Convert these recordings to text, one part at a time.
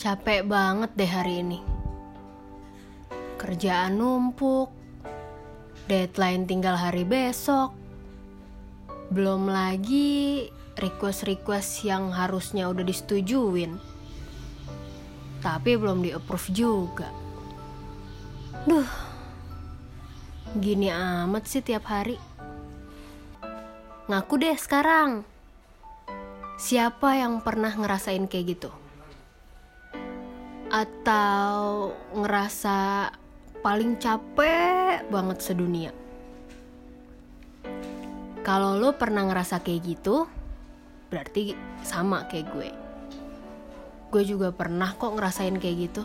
Capek banget deh hari ini. Kerjaan numpuk, deadline tinggal hari besok. Belum lagi request-request yang harusnya udah disetujuin. Tapi belum di-approve juga. Duh, gini amat sih tiap hari. Ngaku deh sekarang. Siapa yang pernah ngerasain kayak gitu? Atau ngerasa paling capek banget sedunia? Kalau lo pernah ngerasa kayak gitu, berarti sama kayak gue. Gue juga pernah kok ngerasain kayak gitu.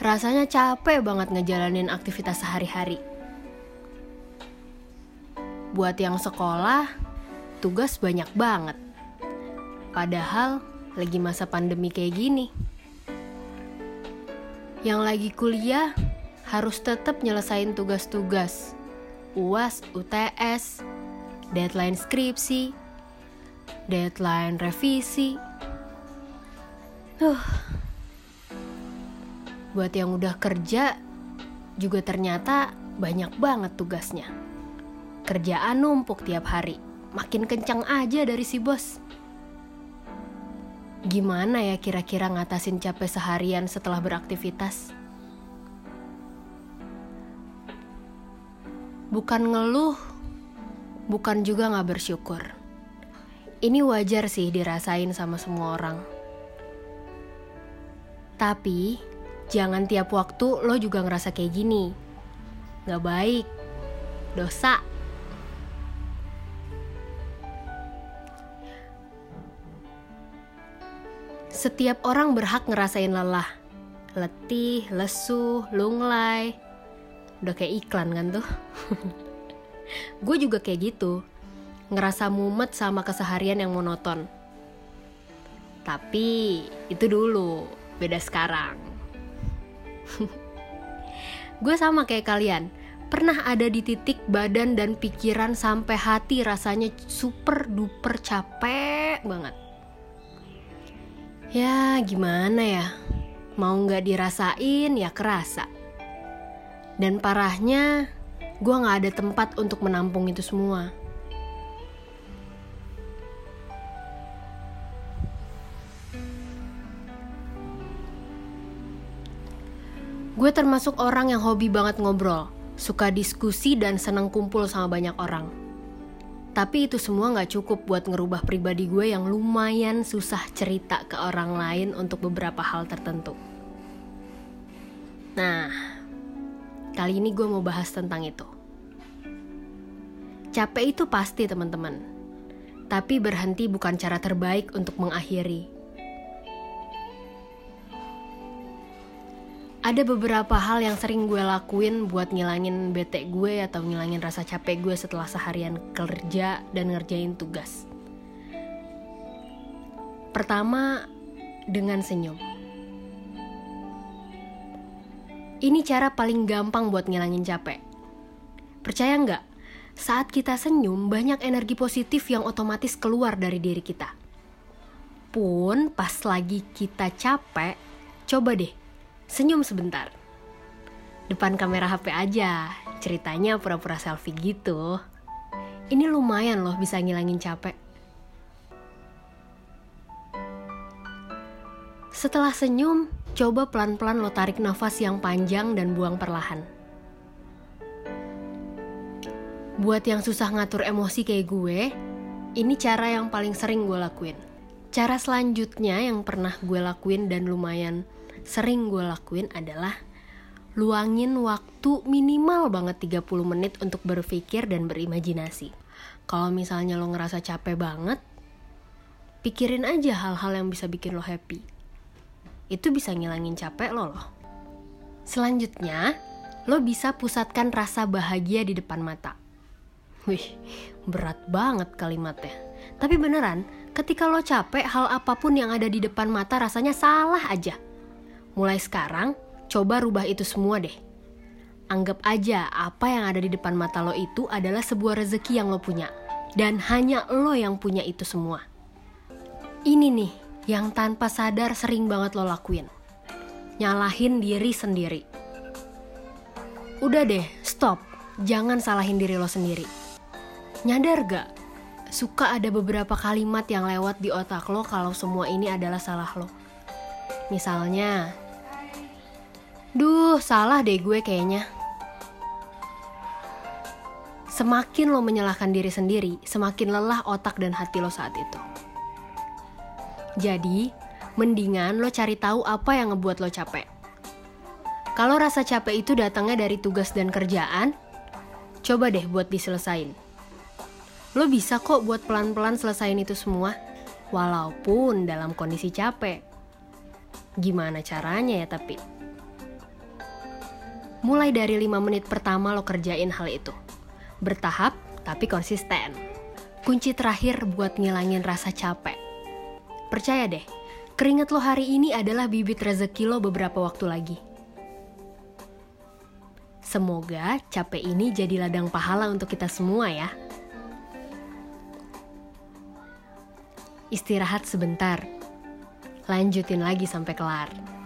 Rasanya capek banget ngejalanin aktivitas sehari-hari. Buat yang sekolah, tugas banyak banget. Padahal lagi masa pandemi kayak gini yang lagi kuliah harus tetap nyelesain tugas-tugas, UAS, UTS, deadline skripsi, deadline revisi. Uh. Buat yang udah kerja juga ternyata banyak banget tugasnya. Kerjaan numpuk tiap hari, makin kencang aja dari si bos. Gimana ya kira-kira ngatasin capek seharian setelah beraktivitas? Bukan ngeluh, bukan juga gak bersyukur. Ini wajar sih dirasain sama semua orang. Tapi, jangan tiap waktu lo juga ngerasa kayak gini. Gak baik, dosa. Setiap orang berhak ngerasain lelah. Letih, lesu, lunglai. Udah kayak iklan kan tuh. Gue juga kayak gitu. Ngerasa mumet sama keseharian yang monoton. Tapi itu dulu, beda sekarang. Gue sama kayak kalian. Pernah ada di titik badan dan pikiran sampai hati rasanya super duper capek banget Ya gimana ya, mau nggak dirasain ya kerasa. Dan parahnya, gue nggak ada tempat untuk menampung itu semua. Gue termasuk orang yang hobi banget ngobrol, suka diskusi dan senang kumpul sama banyak orang. Tapi itu semua gak cukup buat ngerubah pribadi gue yang lumayan susah cerita ke orang lain untuk beberapa hal tertentu. Nah, kali ini gue mau bahas tentang itu. Capek itu pasti teman-teman. Tapi berhenti bukan cara terbaik untuk mengakhiri ada beberapa hal yang sering gue lakuin buat ngilangin bete gue atau ngilangin rasa capek gue setelah seharian kerja dan ngerjain tugas. Pertama, dengan senyum. Ini cara paling gampang buat ngilangin capek. Percaya nggak? Saat kita senyum, banyak energi positif yang otomatis keluar dari diri kita. Pun pas lagi kita capek, coba deh Senyum sebentar. Depan kamera HP aja, ceritanya pura-pura selfie gitu. Ini lumayan loh bisa ngilangin capek. Setelah senyum, coba pelan-pelan lo tarik nafas yang panjang dan buang perlahan. Buat yang susah ngatur emosi kayak gue, ini cara yang paling sering gue lakuin. Cara selanjutnya yang pernah gue lakuin dan lumayan sering gue lakuin adalah luangin waktu minimal banget 30 menit untuk berpikir dan berimajinasi. Kalau misalnya lo ngerasa capek banget, pikirin aja hal-hal yang bisa bikin lo happy. Itu bisa ngilangin capek lo loh. Selanjutnya, lo bisa pusatkan rasa bahagia di depan mata. Wih, berat banget kalimatnya. Tapi beneran, ketika lo capek, hal apa pun yang ada di depan mata rasanya salah aja Mulai sekarang, coba rubah itu semua deh. Anggap aja apa yang ada di depan mata lo itu adalah sebuah rezeki yang lo punya. Dan hanya lo yang punya itu semua. Ini nih, yang tanpa sadar sering banget lo lakuin. Nyalahin diri sendiri. Udah deh, stop. Jangan salahin diri lo sendiri. Nyadar gak? Suka ada beberapa kalimat yang lewat di otak lo kalau semua ini adalah salah lo. Misalnya, Duh, salah deh gue kayaknya. Semakin lo menyalahkan diri sendiri, semakin lelah otak dan hati lo saat itu. Jadi, mendingan lo cari tahu apa yang ngebuat lo capek. Kalau rasa capek itu datangnya dari tugas dan kerjaan, coba deh buat diselesain. Lo bisa kok buat pelan-pelan selesain itu semua, walaupun dalam kondisi capek. Gimana caranya ya tapi? Mulai dari 5 menit pertama lo kerjain hal itu. Bertahap tapi konsisten. Kunci terakhir buat ngilangin rasa capek. Percaya deh, keringet lo hari ini adalah bibit rezeki lo beberapa waktu lagi. Semoga capek ini jadi ladang pahala untuk kita semua ya. Istirahat sebentar. Lanjutin lagi sampai kelar.